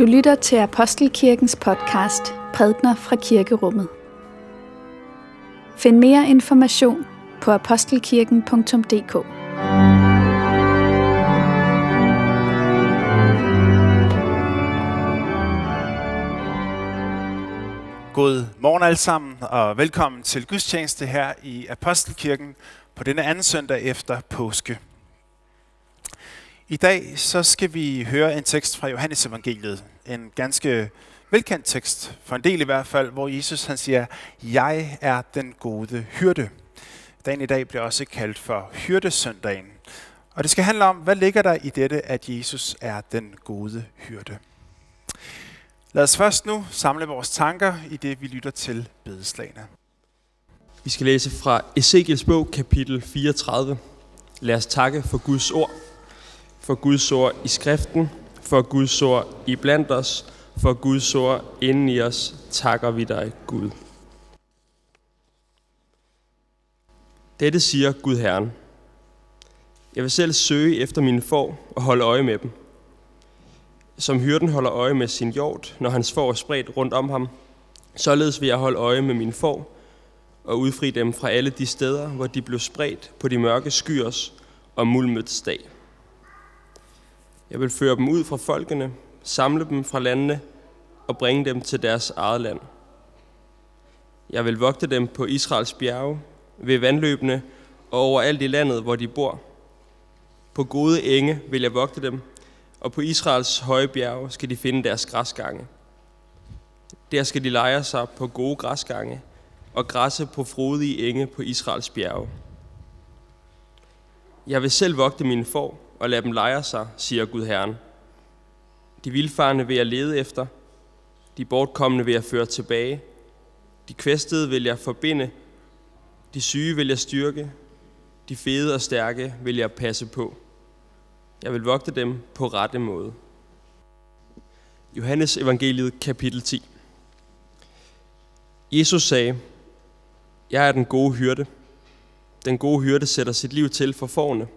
Du lytter til Apostelkirkens podcast Prædner fra Kirkerummet. Find mere information på apostelkirken.dk. God morgen alle sammen, og velkommen til gudstjeneste her i Apostelkirken på denne anden søndag efter påske. I dag så skal vi høre en tekst fra Johannes evangeliet. En ganske velkendt tekst, for en del i hvert fald, hvor Jesus han siger, Jeg er den gode hyrde. Dagen i dag bliver også kaldt for hyrdesøndagen. Og det skal handle om, hvad ligger der i dette, at Jesus er den gode hyrde. Lad os først nu samle vores tanker i det, vi lytter til bedeslagene. Vi skal læse fra Ezekiels bog, kapitel 34. Lad os takke for Guds ord. For Guds ord i skriften, for Guds ord i blandt os, for Guds ord inden i os, takker vi dig, Gud. Dette siger Gud Herren. Jeg vil selv søge efter mine får og holde øje med dem. Som hyrden holder øje med sin hjort, når hans får er spredt rundt om ham, således vil jeg holde øje med mine får og udfri dem fra alle de steder, hvor de blev spredt på de mørke skyers og mulmets dag. Jeg vil føre dem ud fra folkene, samle dem fra landene og bringe dem til deres eget land. Jeg vil vogte dem på Israels bjerge, ved vandløbene og overalt i landet, hvor de bor. På gode enge vil jeg vogte dem, og på Israels høje bjerge skal de finde deres græsgange. Der skal de lejre sig på gode græsgange og græsse på frodige enge på Israels bjerge. Jeg vil selv vogte mine får og lad dem lejre sig, siger Gud Herren. De vildfarne vil jeg lede efter, de bortkommende vil jeg føre tilbage, de kvæstede vil jeg forbinde, de syge vil jeg styrke, de fede og stærke vil jeg passe på. Jeg vil vogte dem på rette måde. Johannes evangeliet kapitel 10 Jesus sagde, Jeg er den gode hyrde. Den gode hyrde sætter sit liv til for forne.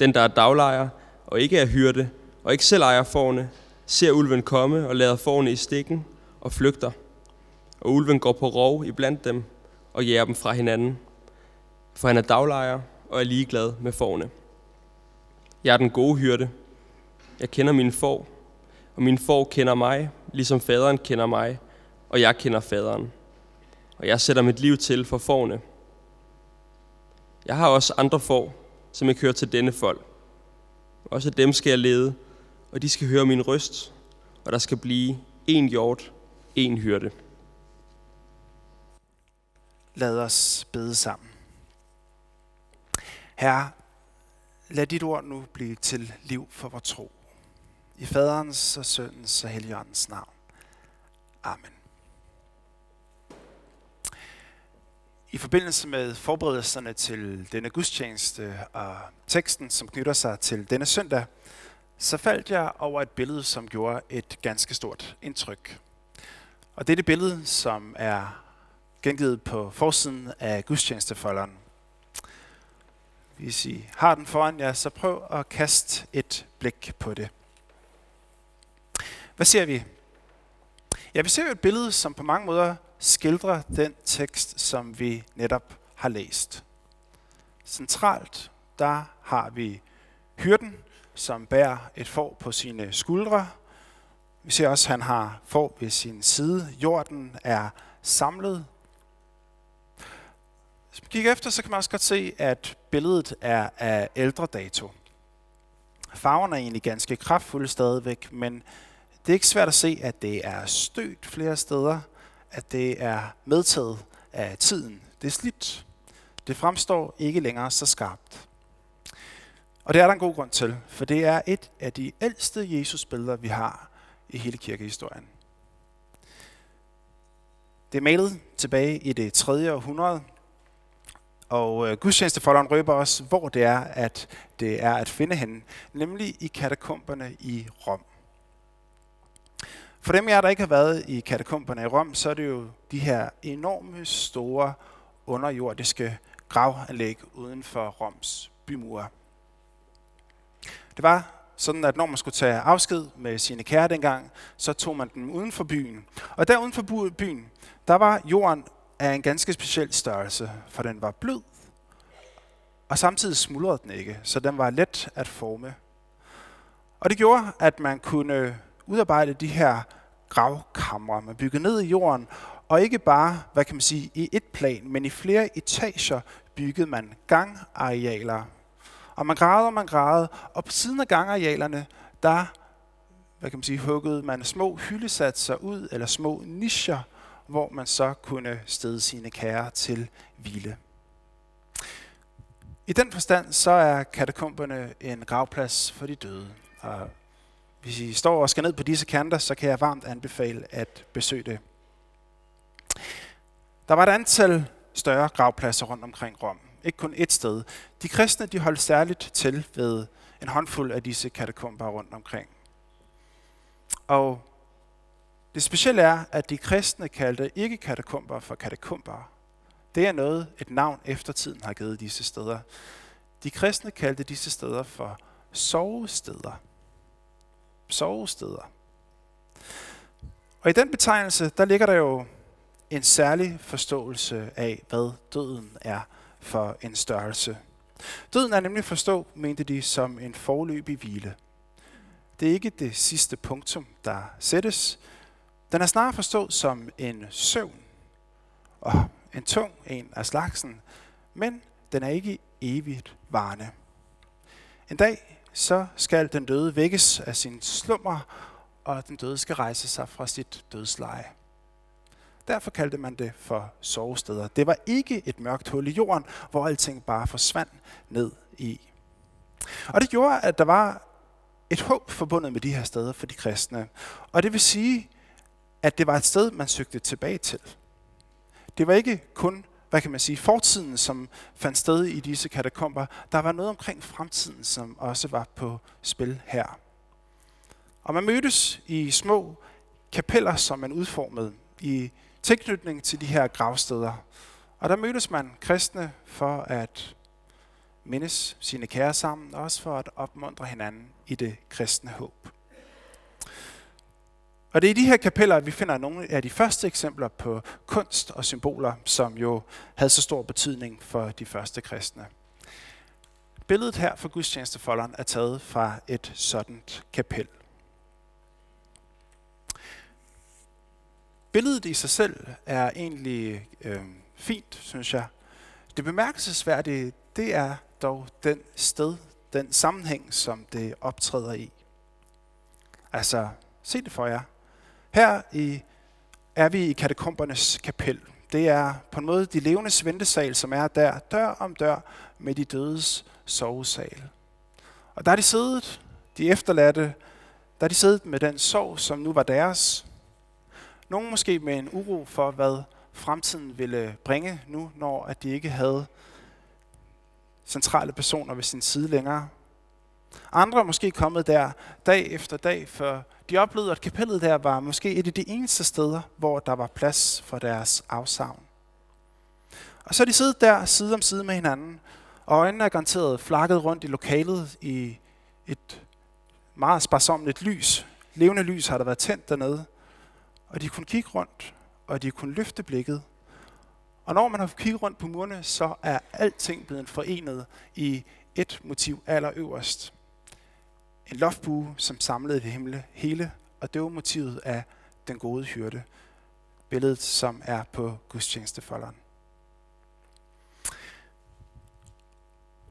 Den, der er daglejer og ikke er hyrde, og ikke selv ejer forne, ser ulven komme og lader forne i stikken og flygter. Og ulven går på rov iblandt dem og jager dem fra hinanden. For han er daglejer og er ligeglad med forne. Jeg er den gode hyrde. Jeg kender mine får, og mine får kender mig, ligesom faderen kender mig, og jeg kender faderen. Og jeg sætter mit liv til for forne. Jeg har også andre får, som ikke hører til denne folk. Også dem skal jeg lede, og de skal høre min røst, og der skal blive en hjort, en hyrde. Lad os bede sammen. Herre, lad dit ord nu blive til liv for vores tro. I faderens og søndens og helligåndens navn. Amen. I forbindelse med forberedelserne til denne gudstjeneste og teksten, som knytter sig til denne søndag, så faldt jeg over et billede, som gjorde et ganske stort indtryk. Og det er det billede, som er gengivet på forsiden af gudstjenestefolderen. Hvis I har den foran jer, så prøv at kaste et blik på det. Hvad ser vi? Ja, vi ser jo et billede, som på mange måder skildrer den tekst, som vi netop har læst. Centralt, der har vi hyrden, som bærer et får på sine skuldre. Vi ser også, at han har får ved sin side. Jorden er samlet. Hvis man kigger efter, så kan man også godt se, at billedet er af ældre dato. Farverne er egentlig ganske kraftfulde stadigvæk, men det er ikke svært at se, at det er stødt flere steder, at det er medtaget af tiden. Det er slidt. Det fremstår ikke længere så skarpt. Og det er der en god grund til, for det er et af de ældste Jesus-billeder, vi har i hele kirkehistorien. Det er malet tilbage i det 3. århundrede, og øh, gudstjenestefolderen røber os, hvor det er, at det er at finde hende, nemlig i katakomberne i Rom. For dem jer, der ikke har været i katakomberne i Rom, så er det jo de her enorme store underjordiske gravanlæg uden for Roms bymure. Det var sådan at når man skulle tage afsked med sine kære dengang, så tog man dem uden for byen. Og der uden for byen, der var jorden af en ganske speciel størrelse, for den var blød, og samtidig smuldrede den ikke, så den var let at forme. Og det gjorde, at man kunne udarbejde de her gravkamre. Man byggede ned i jorden, og ikke bare, hvad kan man sige, i et plan, men i flere etager byggede man gangarealer. Og man gravede, og man gravede, og på siden af gangarealerne, der hvad kan man sige, huggede man små hyldesatser ud, eller små nischer, hvor man så kunne stede sine kære til hvile. I den forstand så er katakomberne en gravplads for de døde. Og hvis I står og skal ned på disse kanter, så kan jeg varmt anbefale at besøge det. Der var et antal større gravpladser rundt omkring Rom. Ikke kun et sted. De kristne de holdt særligt til ved en håndfuld af disse katakomber rundt omkring. Og det specielle er, at de kristne kaldte ikke katakomber for katakomber. Det er noget, et navn eftertiden har givet disse steder. De kristne kaldte disse steder for sovesteder. Sovesteder. Og i den betegnelse, der ligger der jo en særlig forståelse af, hvad døden er for en størrelse. Døden er nemlig forstå, mente de, som en forløbig hvile. Det er ikke det sidste punktum, der sættes. Den er snarere forstået som en søvn, og en tung en af slagsen, men den er ikke evigt varende. En dag så skal den døde vækkes af sin slummer, og den døde skal rejse sig fra sit dødsleje. Derfor kaldte man det for sovesteder. Det var ikke et mørkt hul i jorden, hvor alting bare forsvandt ned i. Og det gjorde, at der var et håb forbundet med de her steder for de kristne. Og det vil sige, at det var et sted, man søgte tilbage til. Det var ikke kun, hvad kan man sige, fortiden, som fandt sted i disse katakomber. Der var noget omkring fremtiden, som også var på spil her. Og man mødtes i små kapeller, som man udformede i tilknytning til de her gravsteder. Og der mødtes man kristne for at mindes sine kære sammen, og også for at opmuntre hinanden i det kristne håb. Og det er i de her kapeller, vi finder nogle af de første eksempler på kunst og symboler, som jo havde så stor betydning for de første kristne. Billedet her for gudstjenestefolderen er taget fra et sådan kapel. Billedet i sig selv er egentlig øh, fint, synes jeg. Det bemærkelsesværdige, det er dog den sted, den sammenhæng, som det optræder i. Altså, se det for jer. Her i, er vi i katakombernes kapel. Det er på en måde de levende ventesal, som er der, dør om dør, med de dødes sovesal. Og der er de siddet, de efterladte, der er de siddet med den sorg, som nu var deres. Nogle måske med en uro for, hvad fremtiden ville bringe nu, når at de ikke havde centrale personer ved sin side længere. Andre er måske kommet der dag efter dag, for de oplevede, at kapellet der var måske et af de eneste steder, hvor der var plads for deres afsavn. Og så er de siddet der side om side med hinanden, og øjnene er garanteret flakket rundt i lokalet i et meget sparsomligt lys. Levende lys har der været tændt dernede, og de kunne kigge rundt, og de kunne løfte blikket. Og når man har kigget rundt på murene, så er alting blevet forenet i et motiv allerøverst. En loftbue, som samlede det himle hele, og det var motivet af den gode hyrde. Billedet, som er på gudstjenestefolderen.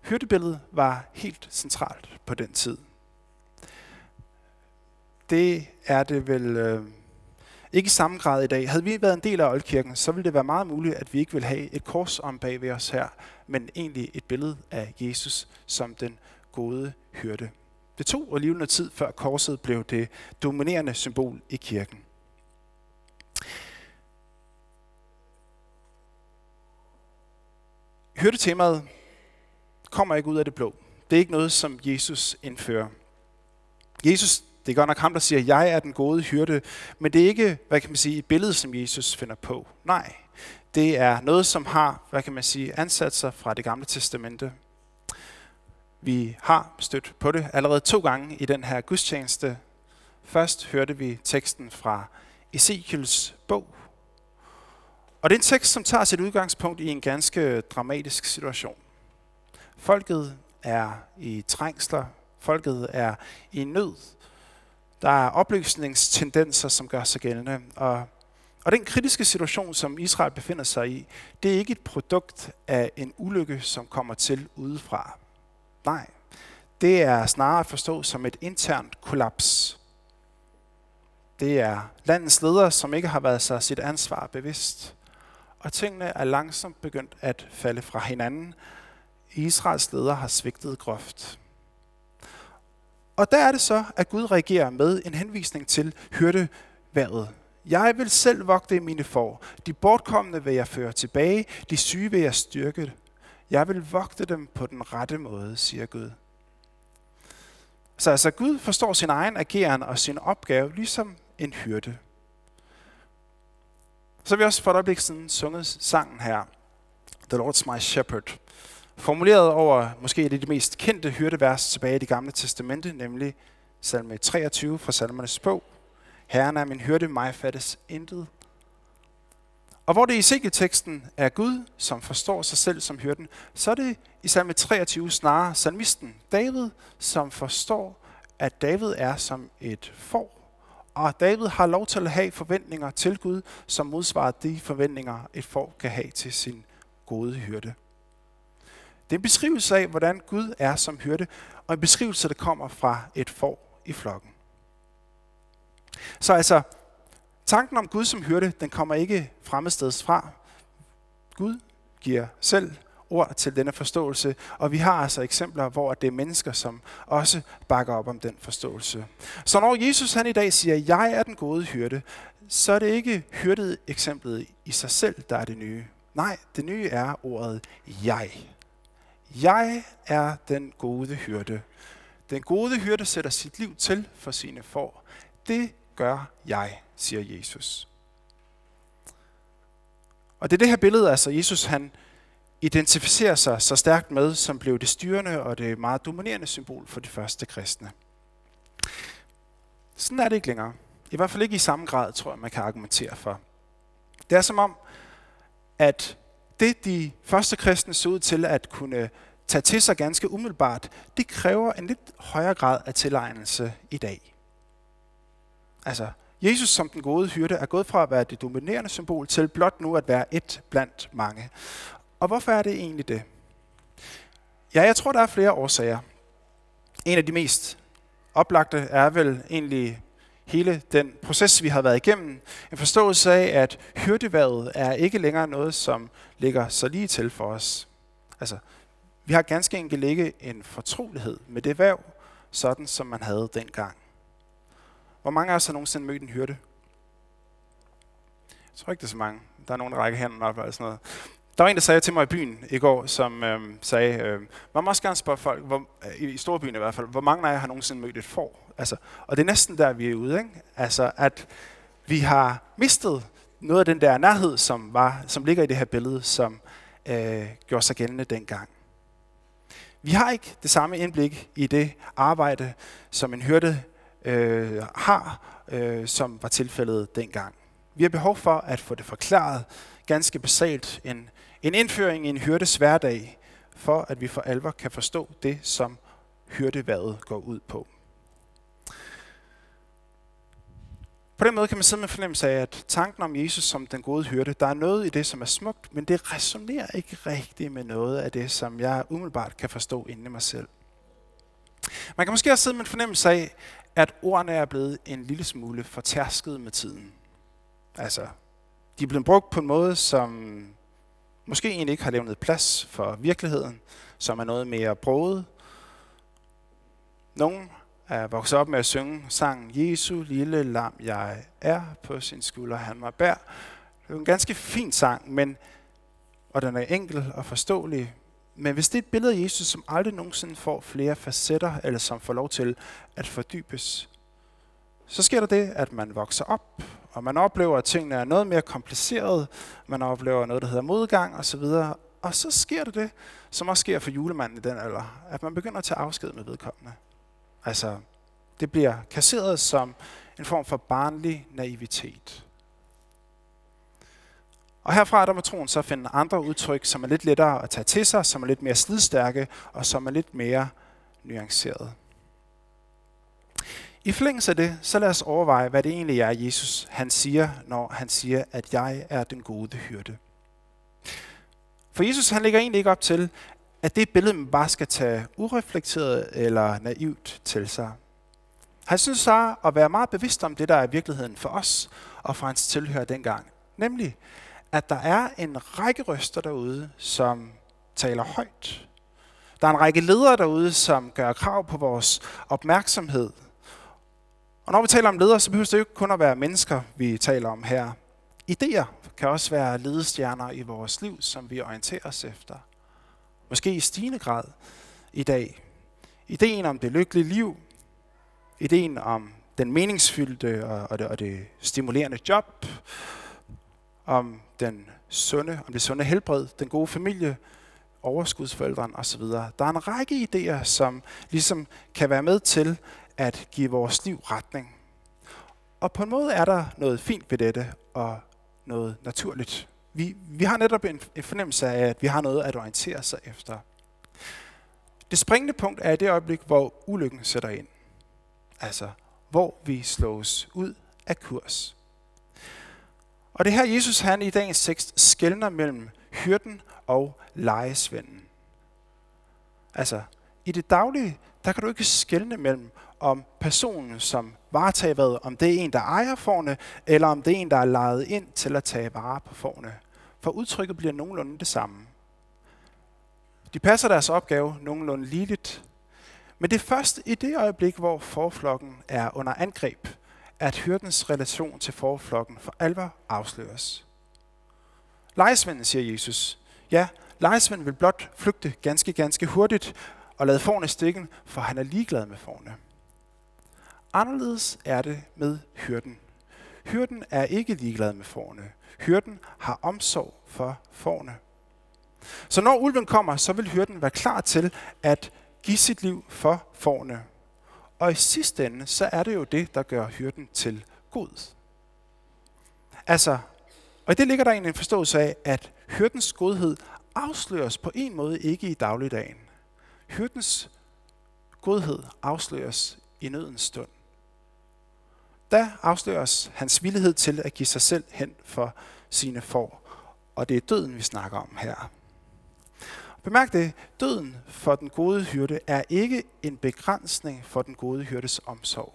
Hyrdebilledet var helt centralt på den tid. Det er det vel øh, ikke i samme grad i dag. Havde vi været en del af Oldkirken, så ville det være meget muligt, at vi ikke ville have et kors om bag ved os her, men egentlig et billede af Jesus som den gode hyrde. Det tog alligevel noget tid, før korset blev det dominerende symbol i kirken. Hyrdetemaet kommer ikke ud af det blå. Det er ikke noget, som Jesus indfører. Jesus det er godt nok ham, der siger, jeg er den gode hyrde, men det er ikke, hvad kan man sige, et billede, som Jesus finder på. Nej, det er noget, som har, hvad kan man sige, ansat sig fra det gamle testamente. Vi har stødt på det allerede to gange i den her gudstjeneste. Først hørte vi teksten fra Ezekiels bog. Og det er en tekst, som tager sit udgangspunkt i en ganske dramatisk situation. Folket er i trængsler. Folket er i nød. Der er opløsningstendenser, som gør sig gældende. Og, og den kritiske situation, som Israel befinder sig i, det er ikke et produkt af en ulykke, som kommer til udefra. Nej, det er snarere at forstå som et internt kollaps. Det er landets ledere, som ikke har været sig sit ansvar bevidst. Og tingene er langsomt begyndt at falde fra hinanden. Israels ledere har svigtet groft. Og der er det så, at Gud reagerer med en henvisning til hyrdeværet. Jeg vil selv vogte mine får. De bortkommende vil jeg føre tilbage. De syge vil jeg styrke. Jeg vil vogte dem på den rette måde, siger Gud. Så altså Gud forstår sin egen ageren og sin opgave ligesom en hyrde. Så har vi også for et øjeblik siden sunget sangen her, The Lord's My Shepherd. Formuleret over måske et af de mest kendte hyrdevers tilbage i det gamle testamente, nemlig salme 23 fra salmernes bog. Herren er min hyrde, mig fattes intet. Og hvor det i Ezekiel-teksten er Gud, som forstår sig selv som hyrden, så er det i salme 23 snarere salmisten David, som forstår, at David er som et får. Og David har lov til at have forventninger til Gud, som modsvarer de forventninger, et får kan have til sin gode hyrde. Det er en beskrivelse af, hvordan Gud er som hyrde, og en beskrivelse, der kommer fra et får i flokken. Så altså, tanken om Gud som hyrde, den kommer ikke fremmedsteds fra. Gud giver selv ord til denne forståelse, og vi har altså eksempler, hvor det er mennesker, som også bakker op om den forståelse. Så når Jesus han i dag siger, jeg er den gode hyrde, så er det ikke hyrdet eksemplet i sig selv, der er det nye. Nej, det nye er ordet jeg. Jeg er den gode hyrde. Den gode hyrde sætter sit liv til for sine får. Det gør jeg, siger Jesus. Og det er det her billede, altså Jesus han identificerer sig så stærkt med, som blev det styrende og det meget dominerende symbol for de første kristne. Sådan er det ikke længere. I hvert fald ikke i samme grad, tror jeg, man kan argumentere for. Det er som om, at det de første kristne så ud til at kunne tage til sig ganske umiddelbart, det kræver en lidt højere grad af tilegnelse i dag. Altså, Jesus som den gode hyrde er gået fra at være det dominerende symbol til blot nu at være et blandt mange. Og hvorfor er det egentlig det? Ja, jeg tror, der er flere årsager. En af de mest oplagte er vel egentlig hele den proces, vi har været igennem. En forståelse af, at hyrdeværet er ikke længere noget, som ligger så lige til for os. Altså, vi har ganske enkelt ikke en fortrolighed med det værv, sådan som man havde dengang. Hvor mange af os har nogensinde mødt en hyrde? Jeg tror ikke, det er så mange. Der er nogen, der rækker hænderne op og sådan noget. Der var en, der sagde til mig i byen i går, som øh, sagde, øh, man må også gerne spørge folk, hvor, i, i storbyen i hvert fald, hvor mange af jer har nogensinde mødt et får? Altså, og det er næsten der, vi er ude. Ikke? Altså, at vi har mistet noget af den der nærhed, som, var, som ligger i det her billede, som øh, gjorde sig gældende dengang. Vi har ikke det samme indblik i det arbejde, som en hørte øh, har, øh, som var tilfældet dengang. Vi har behov for at få det forklaret ganske basalt en, en indføring i en hyrdes hverdag, for at vi for alvor kan forstå det, som hyrdeværet går ud på. På den måde kan man sidde med fornemmelse af, at tanken om Jesus som den gode hyrde, der er noget i det, som er smukt, men det resonerer ikke rigtigt med noget af det, som jeg umiddelbart kan forstå inde i mig selv. Man kan måske også sidde med en fornemmelse af, at ordene er blevet en lille smule fortærsket med tiden. Altså, de er blevet brugt på en måde, som måske egentlig ikke har levnet plads for virkeligheden, som er noget mere broget. Nogle er vokset op med at synge sangen Jesu lille lam, jeg er på sin skulder, han mig bær. Det er en ganske fin sang, men, og den er enkel og forståelig. Men hvis det er et billede af Jesus, som aldrig nogensinde får flere facetter, eller som får lov til at fordybes, så sker der det, at man vokser op, og man oplever, at tingene er noget mere komplicerede. Man oplever noget, der hedder modgang osv. Og så sker det det, som også sker for julemanden i den alder, at man begynder at tage afsked med vedkommende. Altså, det bliver kasseret som en form for barnlig naivitet. Og herfra der må troen så finde andre udtryk, som er lidt lettere at tage til sig, som er lidt mere slidstærke og som er lidt mere nuanceret. I forlængelse af det, så lad os overveje, hvad det egentlig er, Jesus han siger, når han siger, at jeg er den gode hyrde. For Jesus han lægger egentlig ikke op til, at det billede, man bare skal tage ureflekteret eller naivt til sig. Han synes så at være meget bevidst om det, der er virkeligheden for os og for hans tilhører dengang. Nemlig, at der er en række røster derude, som taler højt. Der er en række ledere derude, som gør krav på vores opmærksomhed. Og når vi taler om ledere, så behøver det jo ikke kun at være mennesker, vi taler om her. Ideer kan også være ledestjerner i vores liv, som vi orienterer os efter. Måske i stigende grad i dag. Ideen om det lykkelige liv, ideen om den meningsfyldte og det, og det stimulerende job, om den sunde, om det sunde helbred, den gode familie, overskudsforældren osv. Der er en række idéer, som ligesom kan være med til at give vores liv retning. Og på en måde er der noget fint ved dette, og noget naturligt. Vi, vi har netop en, en fornemmelse af, at vi har noget at orientere sig efter. Det springende punkt er det øjeblik, hvor ulykken sætter ind. Altså, hvor vi slås ud af kurs. Og det her Jesus, han i dagens tekst skældner mellem hyrden og lejesvenden. Altså, i det daglige, der kan du ikke skældne mellem, om personen, som varetager hvad, om det er en, der ejer forne, eller om det er en, der er lejet ind til at tage vare på forne. For udtrykket bliver nogenlunde det samme. De passer deres opgave nogenlunde ligeligt, men det er først i det øjeblik, hvor forflokken er under angreb, at hyrdens relation til forflokken for alvor afsløres. Lejesvenden, siger Jesus. Ja, lejesvenden vil blot flygte ganske, ganske hurtigt og lade forne stikken, for han er ligeglad med forne. Anderledes er det med hyrden. Hyrden er ikke ligeglad med forne. Hyrden har omsorg for forne. Så når ulven kommer, så vil hyrden være klar til at give sit liv for forne. Og i sidste ende, så er det jo det, der gør hyrden til god. Altså, og i det ligger der en forståelse af, at hyrdens godhed afsløres på en måde ikke i dagligdagen. Hyrdens godhed afsløres i nødens stund. Der afsløres hans villighed til at give sig selv hen for sine får. Og det er døden, vi snakker om her. Bemærk det, døden for den gode hyrde er ikke en begrænsning for den gode hyrdes omsorg.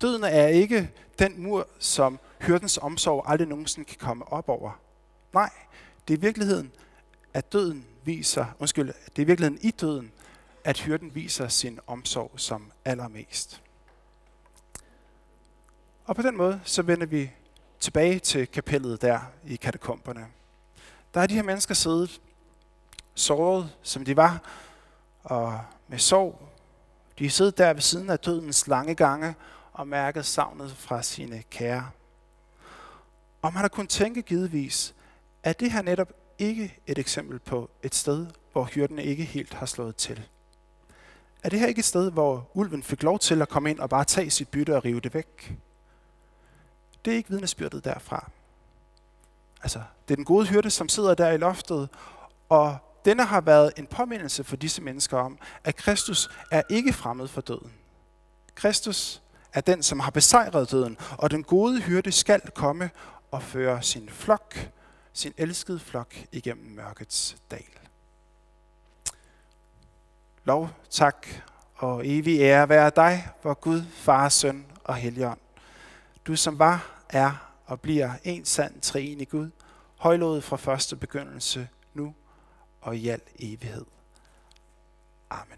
Døden er ikke den mur, som hyrdens omsorg aldrig nogensinde kan komme op over. Nej, det er i virkeligheden, at døden viser, undskyld, det er i virkeligheden i døden, at hyrden viser sin omsorg som allermest. Og på den måde, så vender vi tilbage til kapellet der i katakomberne. Der er de her mennesker siddet såret, som de var, og med sorg. De sad der ved siden af dødens lange gange og mærket savnet fra sine kære. Og man har kun tænke givetvis, at det her netop ikke et eksempel på et sted, hvor hyrdene ikke helt har slået til. Er det her ikke et sted, hvor ulven fik lov til at komme ind og bare tage sit bytte og rive det væk? Det er ikke vidnesbyrdet derfra. Altså, det er den gode hyrde, som sidder der i loftet, og denne har været en påmindelse for disse mennesker om, at Kristus er ikke fremmed for døden. Kristus er den, som har besejret døden, og den gode hyrde skal komme og føre sin flok, sin elskede flok, igennem mørkets dal. Lov, tak og evig ære være dig, hvor Gud, Far, Søn og Helligånd. Du som var, er og bliver en sand treenig Gud, højlovet fra første begyndelse, og i al evighed. Amen.